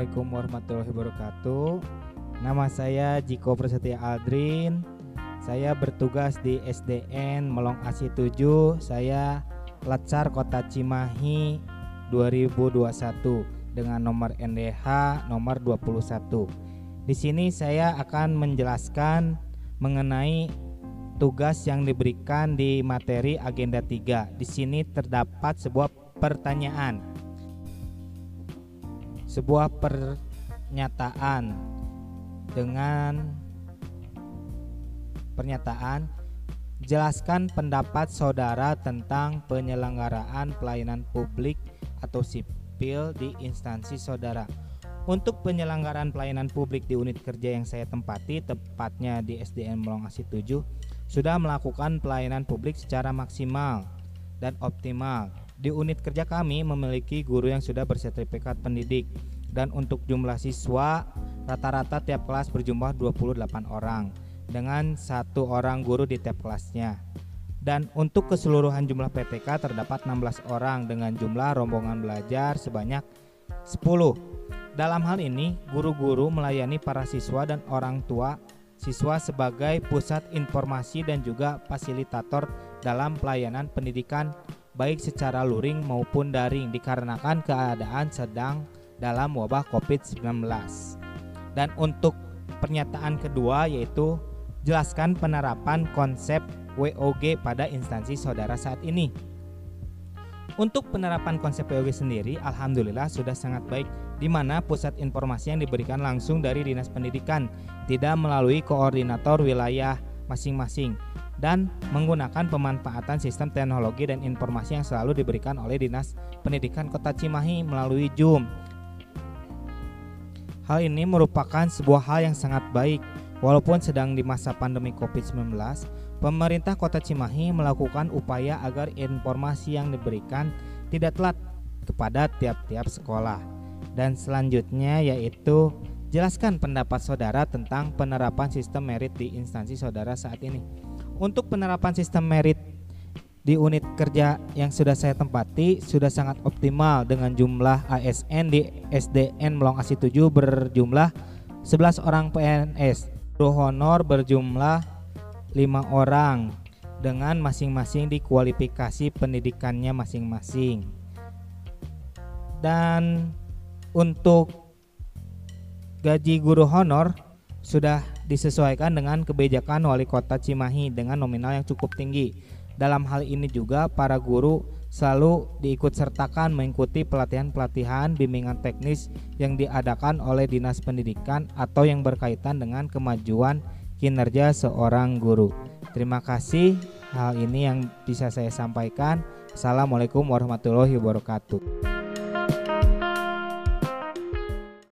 Assalamualaikum warahmatullahi wabarakatuh. Nama saya Jiko Prasetya Aldrin. Saya bertugas di SDN Melong Asi 7. Saya Latsar Kota Cimahi 2021 dengan nomor NDH nomor 21. Di sini saya akan menjelaskan mengenai tugas yang diberikan di materi agenda 3. Di sini terdapat sebuah pertanyaan. Sebuah pernyataan dengan pernyataan jelaskan pendapat saudara tentang penyelenggaraan pelayanan publik atau sipil di instansi saudara. Untuk penyelenggaraan pelayanan publik di unit kerja yang saya tempati, tepatnya di SDN Melongasi 7, sudah melakukan pelayanan publik secara maksimal dan optimal. Di unit kerja kami memiliki guru yang sudah bersertifikat pendidik dan untuk jumlah siswa Rata-rata tiap kelas berjumlah 28 orang dengan satu orang guru di tiap kelasnya. Dan untuk keseluruhan jumlah PTK terdapat 16 orang dengan jumlah rombongan belajar sebanyak 10. Dalam hal ini, guru-guru melayani para siswa dan orang tua siswa sebagai pusat informasi dan juga fasilitator dalam pelayanan pendidikan baik secara luring maupun daring dikarenakan keadaan sedang dalam wabah COVID-19. Dan untuk pernyataan kedua yaitu jelaskan penerapan konsep WOG pada instansi saudara saat ini. Untuk penerapan konsep WOG sendiri, alhamdulillah sudah sangat baik di mana pusat informasi yang diberikan langsung dari Dinas Pendidikan, tidak melalui koordinator wilayah masing-masing dan menggunakan pemanfaatan sistem teknologi dan informasi yang selalu diberikan oleh Dinas Pendidikan Kota Cimahi melalui Zoom Hal ini merupakan sebuah hal yang sangat baik. Walaupun sedang di masa pandemi COVID-19, pemerintah Kota Cimahi melakukan upaya agar informasi yang diberikan tidak telat kepada tiap-tiap sekolah. Dan selanjutnya yaitu jelaskan pendapat saudara tentang penerapan sistem merit di instansi saudara saat ini. Untuk penerapan sistem merit di unit kerja yang sudah saya tempati sudah sangat optimal dengan jumlah ASN di SDN Melong Asi 7 berjumlah 11 orang PNS. Guru honor berjumlah 5 orang dengan masing-masing di kualifikasi pendidikannya masing-masing. Dan untuk gaji guru honor sudah disesuaikan dengan kebijakan wali kota Cimahi dengan nominal yang cukup tinggi dalam hal ini juga para guru selalu diikut sertakan mengikuti pelatihan-pelatihan bimbingan teknis yang diadakan oleh Dinas Pendidikan atau yang berkaitan dengan kemajuan kinerja seorang guru. Terima kasih hal ini yang bisa saya sampaikan. Assalamualaikum warahmatullahi wabarakatuh.